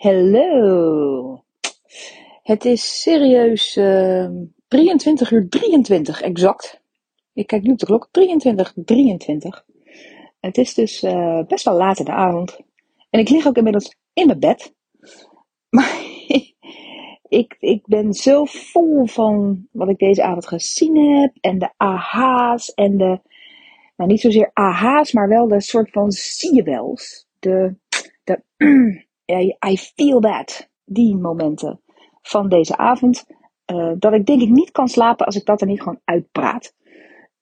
Hallo. Het is serieus uh, 23 uur 23 exact. Ik kijk nu op de klok. 23, 23. Het is dus uh, best wel laat in de avond. En ik lig ook inmiddels in mijn bed. Maar ik, ik ben zo vol van wat ik deze avond gezien heb. En de aha's en de... Nou, niet zozeer aha's, maar wel de soort van zie je wels. De... de I feel that. Die momenten van deze avond. Uh, dat ik denk ik niet kan slapen als ik dat er niet gewoon uitpraat.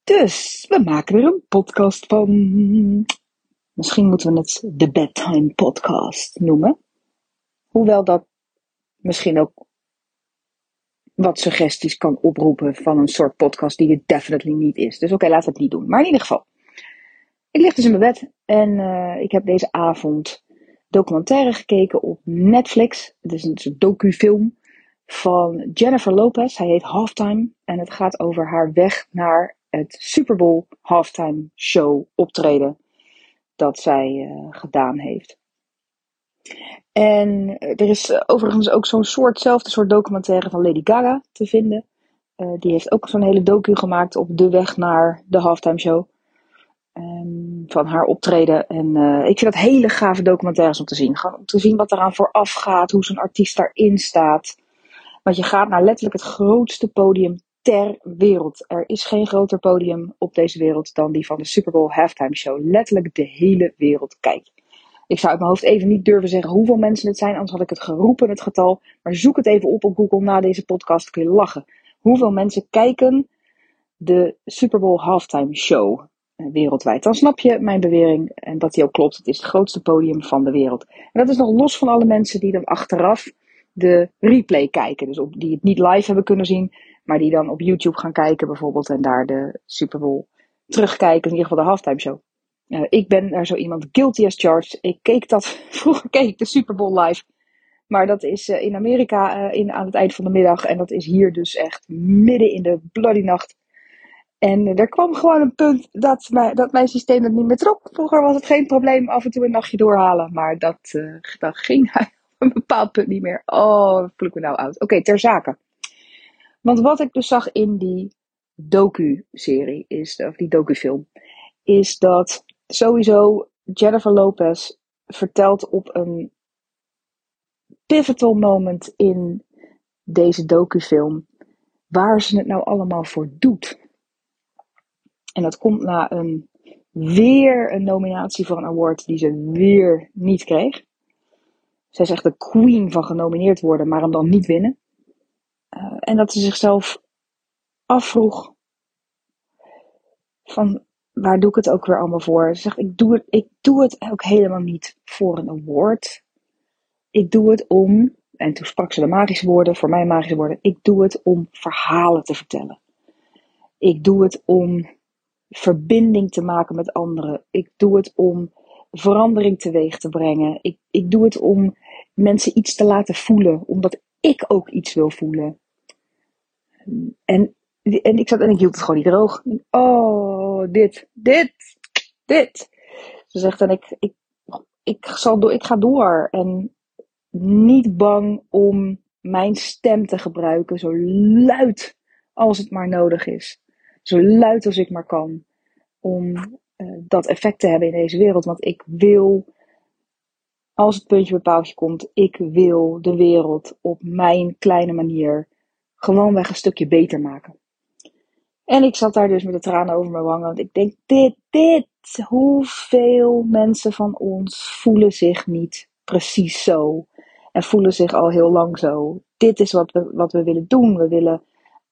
Dus we maken er een podcast van. Misschien moeten we het de Bedtime Podcast noemen. Hoewel dat misschien ook wat suggesties kan oproepen van een soort podcast die het definitely niet is. Dus oké, okay, laten we het niet doen. Maar in ieder geval. Ik lig dus in mijn bed en uh, ik heb deze avond documentaire gekeken op Netflix. Het is een docufilm van Jennifer Lopez. Hij heet Halftime en het gaat over haar weg naar het Super Bowl Halftime Show optreden dat zij uh, gedaan heeft. En er is overigens ook zo'n soortzelfde soort documentaire van Lady Gaga te vinden. Die heeft ook zo'n hele docu gemaakt op de weg naar de halftime show. Um, van haar optreden. En uh, ik vind dat hele gave documentaires om te zien. Om te zien wat eraan vooraf gaat, hoe zo'n artiest daarin staat. Want je gaat naar letterlijk het grootste podium ter wereld. Er is geen groter podium op deze wereld dan die van de Super Bowl halftime show. Letterlijk de hele wereld kijkt. Ik zou uit mijn hoofd even niet durven zeggen hoeveel mensen het zijn, anders had ik het geroepen, het getal. Maar zoek het even op op Google na deze podcast, kun je lachen. Hoeveel mensen kijken de Super Bowl halftime show eh, wereldwijd? Dan snap je mijn bewering en dat die ook klopt. Het is het grootste podium van de wereld. En dat is nog los van alle mensen die dan achteraf de replay kijken. Dus op, die het niet live hebben kunnen zien, maar die dan op YouTube gaan kijken bijvoorbeeld en daar de Super Bowl terugkijken. In ieder geval de halftime show. Uh, ik ben daar zo iemand guilty as charged. Ik keek dat, vroeger keek de Super Bowl live. Maar dat is uh, in Amerika in, aan het eind van de middag. En dat is hier dus echt midden in de bloody nacht. En er kwam gewoon een punt dat, mijn, dat mijn systeem het niet meer trok. Vroeger was het geen probleem af en toe een nachtje doorhalen. Maar dat, dat ging op een bepaald punt niet meer. Oh, voel ik me nou oud. Oké, ter zake. Want wat ik dus zag in die docu-serie, is, of die docu-film, is dat sowieso Jennifer Lopez vertelt op een pivotal moment in deze docufilm waar ze het nou allemaal voor doet. En dat komt na een weer een nominatie voor een award die ze weer niet kreeg. Zij is echt de queen van genomineerd worden, maar hem dan niet winnen. Uh, en dat ze zichzelf afvroeg van waar doe ik het ook weer allemaal voor? Ze zegt, ik doe, het, ik doe het ook helemaal niet voor een award. Ik doe het om, en toen sprak ze de magische woorden, voor mij magische woorden, ik doe het om verhalen te vertellen. Ik doe het om verbinding te maken met anderen. Ik doe het om verandering teweeg te brengen. Ik, ik doe het om mensen iets te laten voelen, omdat ik ook iets wil voelen. En en ik zat en ik hield het gewoon niet droog. Oh, dit, dit, dit. Ze zegt en ik, ik, ik, zal door, ik ga door. En niet bang om mijn stem te gebruiken, zo luid als het maar nodig is. Zo luid als ik maar kan. Om uh, dat effect te hebben in deze wereld. Want ik wil, als het puntje bij paaltje komt, ik wil de wereld op mijn kleine manier gewoonweg een stukje beter maken. En ik zat daar dus met de tranen over mijn wangen. Want ik denk, dit, dit. Hoeveel mensen van ons voelen zich niet precies zo? En voelen zich al heel lang zo. Dit is wat we, wat we willen doen. We willen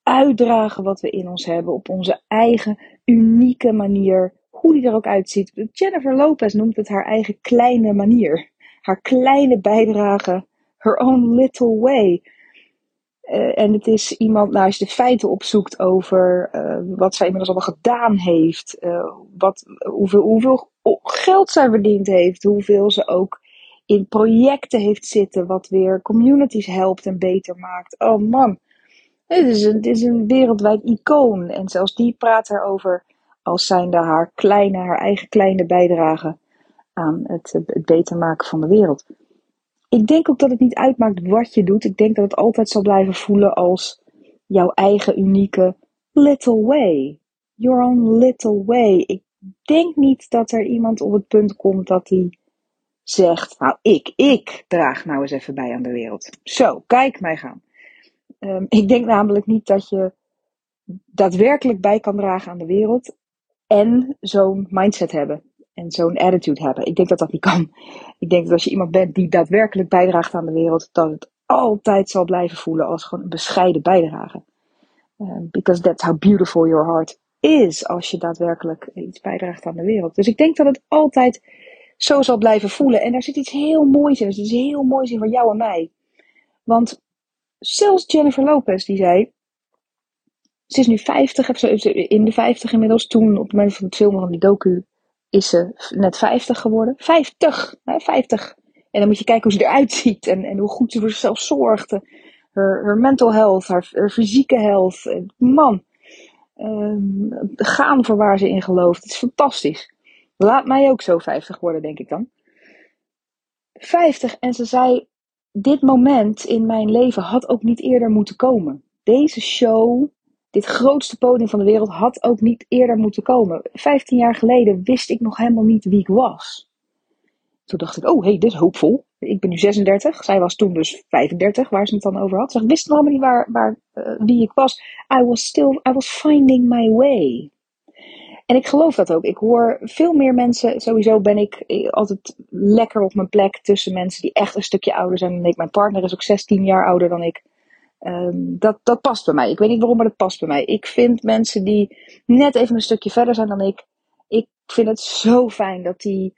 uitdragen wat we in ons hebben op onze eigen unieke manier. Hoe die er ook uitziet. Jennifer Lopez noemt het haar eigen kleine manier. Haar kleine bijdrage. Her own little way. Uh, en het is iemand, nou, als je de feiten opzoekt over uh, wat zij inmiddels allemaal gedaan heeft, uh, wat, hoeveel, hoeveel geld zij verdiend heeft, hoeveel ze ook in projecten heeft zitten, wat weer communities helpt en beter maakt. Oh man, het is een, het is een wereldwijd icoon. En zelfs die praat erover als zijnde haar kleine, haar eigen kleine bijdrage aan het, het beter maken van de wereld. ik denk ook dat het niet uitmaakt wat je doet. Ik denk dat het altijd zal blijven voelen als jouw eigen unieke little way. Your own little way. Ik denk niet dat er iemand op het punt komt dat hij zegt, nou ik, ik draag nou eens even bij aan de wereld. Zo, kijk mij gaan. Ehm, ik denk namelijk niet dat je daadwerkelijk bij kan dragen aan de wereld en zo'n mindset hebben en zo'n attitude hebben. Ik denk dat dat niet kan. Ik denk dat als je iemand bent die daadwerkelijk bijdraagt aan de wereld, dat het altijd zal blijven voelen als gewoon een bescheiden bijdrage. Um, because that's how beautiful your heart is als je daadwerkelijk iets bijdraagt aan de wereld. Dus ik denk dat het altijd zo zal blijven voelen. En daar zit iets heel moois in. Er zit iets heel moois in voor jou en mij. Want zelfs Jennifer Lopez die zei, ze is nu 50, of ze in de 50 inmiddels. Toen, op het moment van het filmen van die docu, is ze net 50 geworden. 50! Hè, 50. En dan moet je kijken hoe ze eruit ziet en, en hoe goed ze voor zichzelf zorgt. Haar, haar mental health, haar, haar fysieke health. Man, um, gaan voor waar ze in gelooft. Het is fantastisch. Laat mij ook zo 50 worden, denk ik dan. 50 en ze zei: Dit moment in mijn leven had ook niet eerder moeten komen. Deze show, dit grootste podium van de wereld, had ook niet eerder moeten komen. 15 jaar geleden wist ik nog helemaal niet wie ik was. Toen dacht ik: Oh, hey, dit is hoopvol. Ik ben nu 36. Zij was toen dus 35, waar ze het dan over had. Ze wist nog helemaal niet waar, waar, uh, wie ik was. I was still, I was finding my way. En ik geloof dat ook. Ik hoor veel meer mensen, sowieso ben ik altijd lekker op mijn plek tussen mensen die echt een stukje ouder zijn dan ik. Mijn partner is ook 16 jaar ouder dan ik. Um, dat, dat past bij mij. Ik weet niet waarom, maar dat past bij mij. Ik vind mensen die net even een stukje verder zijn dan ik. Ik vind het zo fijn dat die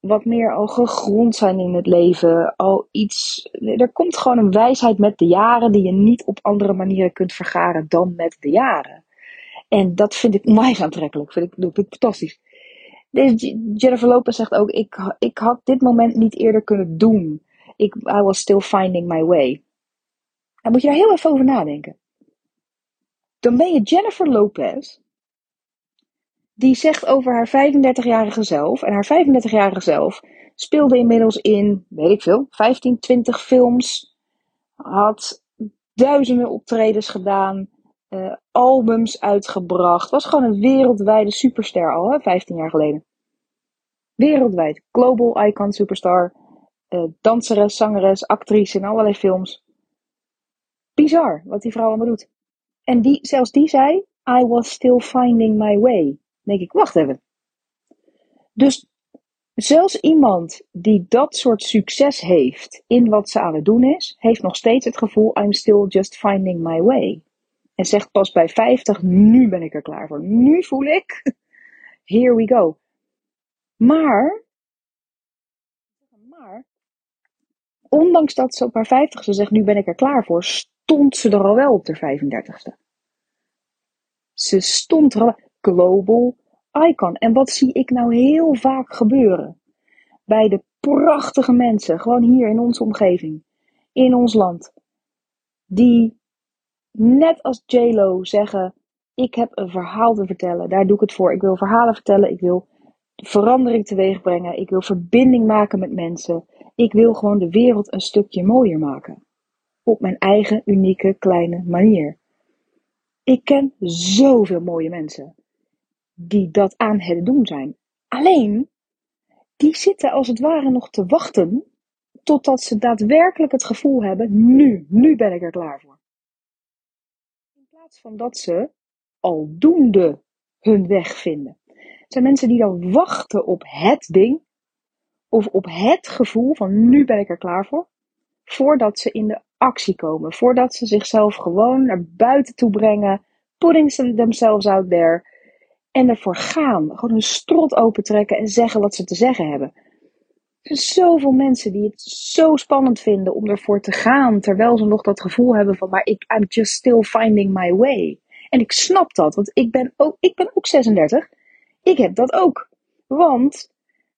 wat meer al gegrond zijn in het leven. Al iets. Er komt gewoon een wijsheid met de jaren die je niet op andere manieren kunt vergaren dan met de jaren. En dat vind ik onwijs aantrekkelijk. Vind ik, vind ik fantastisch. Jennifer Lopez zegt ook: ik, ik had dit moment niet eerder kunnen doen. Ik, I was still finding my way. Dan moet je daar heel even over nadenken. Dan ben je Jennifer Lopez, die zegt over haar 35-jarige zelf. En haar 35-jarige zelf speelde inmiddels in, weet ik veel, 15, 20 films. Had duizenden optredens gedaan uh, albums uitgebracht. Was gewoon een wereldwijde superster al, hè, 15 jaar geleden. Wereldwijd. Global icon superstar. Uh, danseres, zangeres, actrice in allerlei films. Bizar wat die vrouw allemaal doet. En die, zelfs die zei: I was still finding my way. Denk ik, wacht even. Dus zelfs iemand die dat soort succes heeft in wat ze aan het doen is, heeft nog steeds het gevoel: I'm still just finding my way. En zegt pas bij 50, nu ben ik er klaar voor. Nu voel ik, here we go. Maar, maar, ondanks dat ze op haar 50 ze zegt, nu ben ik er klaar voor, stond ze er al wel op de 35ste. Ze stond er al, global icon. En wat zie ik nou heel vaak gebeuren? Bij de prachtige mensen, gewoon hier in onze omgeving, in ons land, die net als JLo zeggen: Ik heb een verhaal te vertellen. Daar doe ik het voor. Ik wil verhalen vertellen. Ik wil verandering teweeg brengen. Ik wil verbinding maken met mensen. Ik wil gewoon de wereld een stukje mooier maken. Op mijn eigen unieke kleine manier. Ik ken zoveel mooie mensen die dat aan het doen zijn. Alleen, die zitten als het ware nog te wachten totdat ze daadwerkelijk het gevoel hebben: nu, nu ben ik er klaar voor plaats van dat ze aldoende hun weg vinden. Het zijn mensen die dan wachten op het ding of op het gevoel van nu ben ik er klaar voor, voordat ze in de actie komen, voordat ze zichzelf gewoon naar buiten toe brengen, putting themselves out there en ervoor gaan. Gewoon hun strot opentrekken en zeggen wat ze te zeggen hebben. Er zijn zoveel mensen die het zo spannend vinden om ervoor te gaan, terwijl ze nog dat gevoel hebben van, maar ik, I'm just still finding my way. En ik snap dat, want ik ben ook, ik ben ook 36. Ik heb dat ook. Want,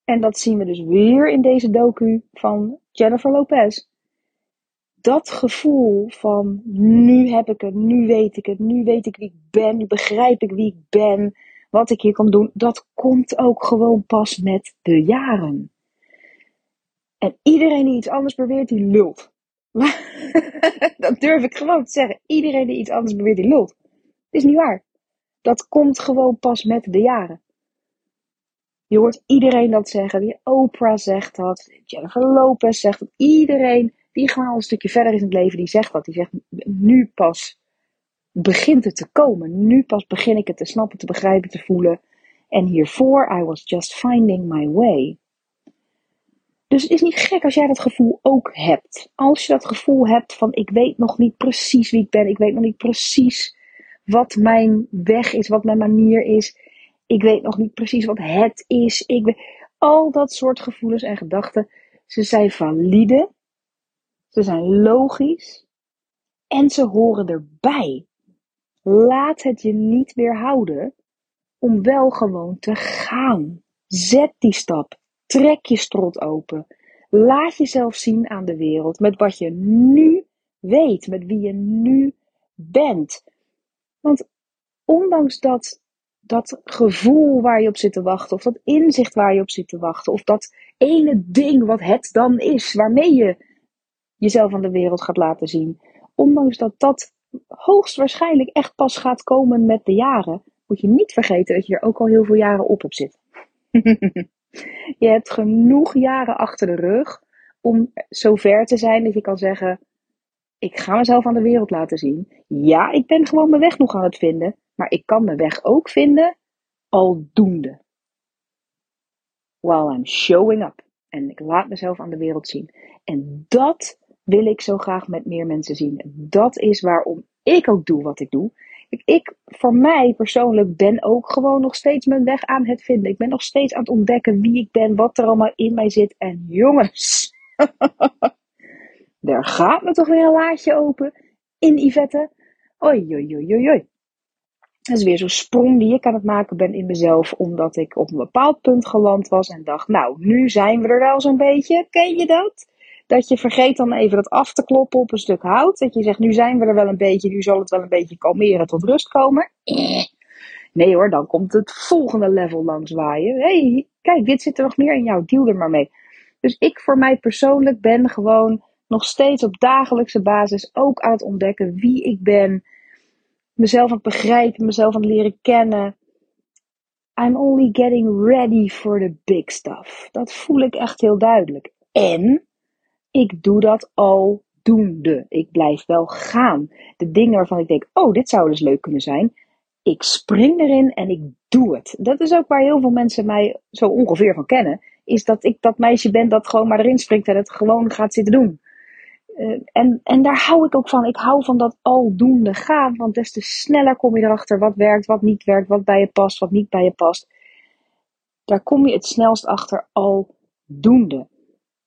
en dat zien we dus weer in deze docu van Jennifer Lopez. Dat gevoel van nu heb ik het, nu weet ik het, nu weet ik wie ik ben, nu begrijp ik wie ik ben, wat ik hier kan doen, dat komt ook gewoon pas met de jaren. En iedereen die iets anders beweert, die lult. dat durf ik gewoon te zeggen. Iedereen die iets anders beweert, die lult. Dat is niet waar. Dat komt gewoon pas met de jaren. Je hoort iedereen dat zeggen. Die Oprah zegt dat. Jennifer Lopez zegt dat. Iedereen die gewoon al een stukje verder is in het leven, die zegt dat. Die zegt, nu pas begint het te komen. Nu pas begin ik het te snappen, te begrijpen, te voelen. En hiervoor, I was just finding my way. Dus het is niet gek als jij dat gevoel ook hebt. Als je dat gevoel hebt van ik weet nog niet precies wie ik ben, ik weet nog niet precies wat mijn weg is, wat mijn manier is. Ik weet nog niet precies wat het is. Ik weet, al dat soort gevoelens en gedachten, ze zijn valide, ze zijn logisch en ze horen erbij. Laat het je niet weerhouden om wel gewoon te gaan. Zet die stap. Trek je strot open. Laat jezelf zien aan de wereld met wat je nu weet, met wie je nu bent. Want ondanks dat, dat gevoel waar je op zit te wachten, of dat inzicht waar je op zit te wachten, of dat ene ding wat het dan is, waarmee je jezelf aan de wereld gaat laten zien, ondanks dat dat hoogstwaarschijnlijk echt pas gaat komen met de jaren, moet je niet vergeten dat je er ook al heel veel jaren op hebt zitten. je hebt genoeg jaren achter de rug om zover te zijn dat je kan zeggen: Ik ga mezelf aan de wereld laten zien. Ja, ik ben gewoon mijn weg nog aan het vinden, maar ik kan mijn weg ook vinden aldoende. While I'm showing up. En ik laat mezelf aan de wereld zien. En dat wil ik zo graag met meer mensen zien. Dat is waarom ik ook doe wat ik doe. Ik, voor mij persoonlijk, ben ook gewoon nog steeds mijn weg aan het vinden. Ik ben nog steeds aan het ontdekken wie ik ben, wat er allemaal in mij zit. En jongens, er gaat me toch weer een laadje open in Yvette. Oei, oei, oei, oei, oei. Dat is weer zo'n sprong die ik aan het maken ben in mezelf, omdat ik op een bepaald punt geland was en dacht, nou, nu zijn we er wel zo'n beetje. Ken je dat? Dat je vergeet dan even dat af te kloppen op een stuk hout. Dat je zegt, nu zijn we er wel een beetje, nu zal het wel een beetje kalmeren tot rust komen. Nee hoor, dan komt het volgende level langs waaien. hey, kijk, dit zit er nog meer in jou, deal er maar mee. Dus ik voor mij persoonlijk ben gewoon nog steeds op dagelijkse basis ook aan het ontdekken wie ik ben. Mezelf aan het begrijpen, mezelf aan het leren kennen. I'm only getting ready for the big stuff. Dat voel ik echt heel duidelijk. En ik doe dat al doende. Ik blijf wel gaan. De dingen waarvan ik denk, oh, dit zou dus leuk kunnen zijn. Ik spring erin en ik doe het. Dat is ook waar heel veel mensen mij zo ongeveer van kennen. Is dat ik dat meisje ben dat gewoon maar erin springt en het gewoon gaat zitten doen. Uh, en, en daar hou ik ook van. Ik hou van dat aldoende gaan. Want des te sneller kom je erachter wat werkt, wat niet werkt, wat bij je past, wat niet bij je past. Daar kom je het snelst achter aldoende.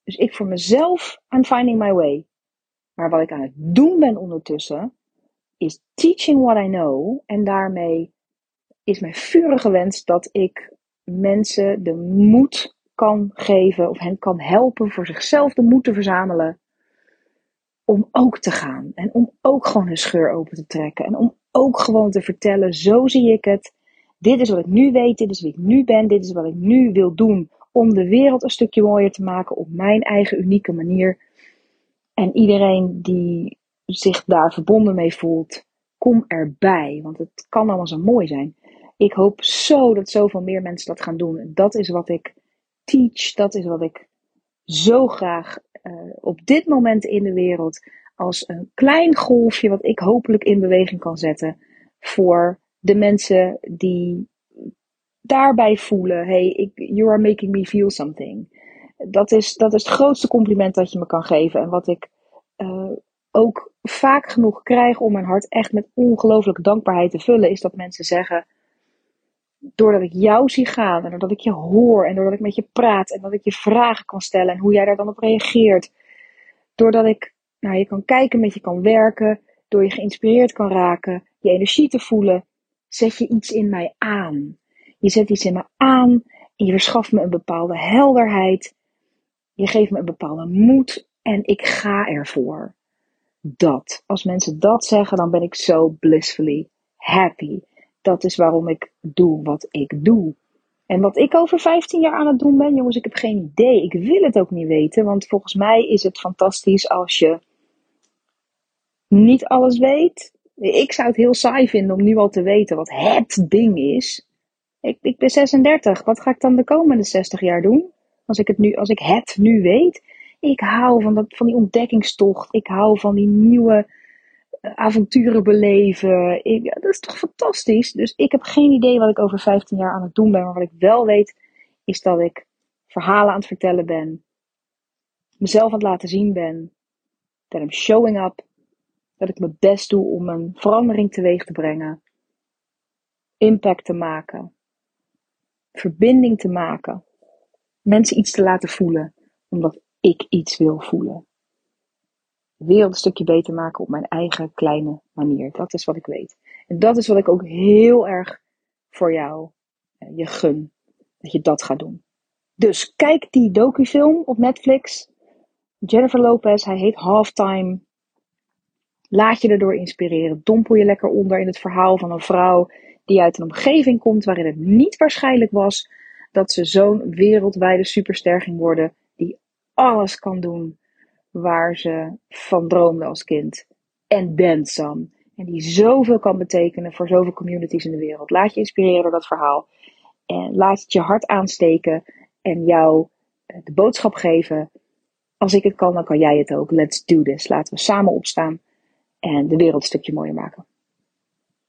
Dus ik voor mezelf, I'm finding my way. Maar wat ik aan het doen ben ondertussen, is teaching what I know. En daarmee is mijn vurige wens dat ik mensen de moed kan geven of hen kan helpen voor zichzelf de moed te verzamelen om ook te gaan. En om ook gewoon een scheur open te trekken. En om ook gewoon te vertellen, zo zie ik het. Dit is wat ik nu weet, dit is wie ik nu ben, dit is wat ik nu wil doen om de wereld een stukje mooier te maken op mijn eigen unieke manier. En iedereen die zich daar verbonden mee voelt, kom erbij. Want het kan allemaal zo mooi zijn. Ik hoop zo dat zoveel meer mensen dat gaan doen. Dat is wat ik teach. Dat is wat ik zo graag uh, op dit moment in de wereld als een klein golfje wat ik hopelijk in beweging kan zetten voor de mensen die daarbij voelen, hey, you are making me feel something. Dat is, dat is het grootste compliment dat je me kan geven. En wat ik uh, ook vaak genoeg krijg om mijn hart echt met ongelooflijke dankbaarheid te vullen, is dat mensen zeggen, doordat ik jou zie gaan en doordat ik je hoor en doordat ik met je praat en dat ik je vragen kan stellen en hoe jij daar dan op reageert, doordat ik naar je kan kijken, met je kan werken, door je geïnspireerd kan raken, je energie te voelen, zet je iets in mij aan. Je zet iets in me aan je verschaft me een bepaalde helderheid. Je geeft me een bepaalde moed en ik ga ervoor. Dat. Als mensen dat zeggen, dan ben ik zo blissfully happy. Dat is waarom ik doe wat ik doe. En wat ik over 15 jaar aan het doen ben, jongens, ik heb geen idee. Ik wil het ook niet weten, want volgens mij is het fantastisch als je niet alles weet. Ik zou het heel saai vinden om nu al te weten wat het ding is. Ik, ben 36. Wat ga ik dan de komende 60 jaar doen? Als ik het, nu, als ik het nu weet. Ik hou van, dat, van die ontdekkingstocht. Ik hou van die nieuwe eh, avonturen beleven. Ja, dat is toch fantastisch? Dus ik heb geen idee wat ik over 15 jaar aan het doen ben. Maar wat ik wel weet, is dat ik verhalen aan het vertellen ben. Mezelf aan het laten zien ben. Dat I'm showing up. Dat ik mijn best doe om een verandering teweeg te brengen. Impact te maken. Verbinding te maken. Mensen iets te laten voelen. Omdat ik iets wil voelen. De wereld een stukje beter maken op mijn eigen kleine manier. Dat is wat ik weet. En dat is wat ik ook heel erg voor jou eh, je gun. Dat je dat gaat doen. Dus kijk die docufilm op Netflix. Jennifer Lopez, hij heet Halftime. Laat je erdoor inspireren. Dompel je lekker onder in het verhaal van een vrouw die uit een omgeving komt waarin het niet waarschijnlijk was dat ze zo'n wereldwijde superster ging worden, die alles kan doen waar ze van droomde als kind. En then some. En die zoveel kan betekenen voor zoveel communities in de wereld. Laat je inspireren door dat verhaal. En laat het je hart aansteken en jou eh, de boodschap geven. Als ik het kan, dan kan jij het ook. Let's do this. Laten we samen opstaan en de wereld een stukje mooier maken.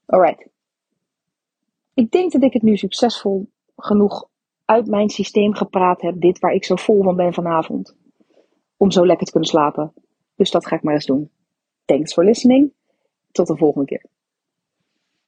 Alright. Ik denk dat ik het nu succesvol genoeg uit mijn systeem gepraat heb. Dit waar ik zo vol van ben vanavond. Om zo lekker te kunnen slapen. Dus dat ga ik maar eens doen. Thanks for listening. Tot de volgende keer.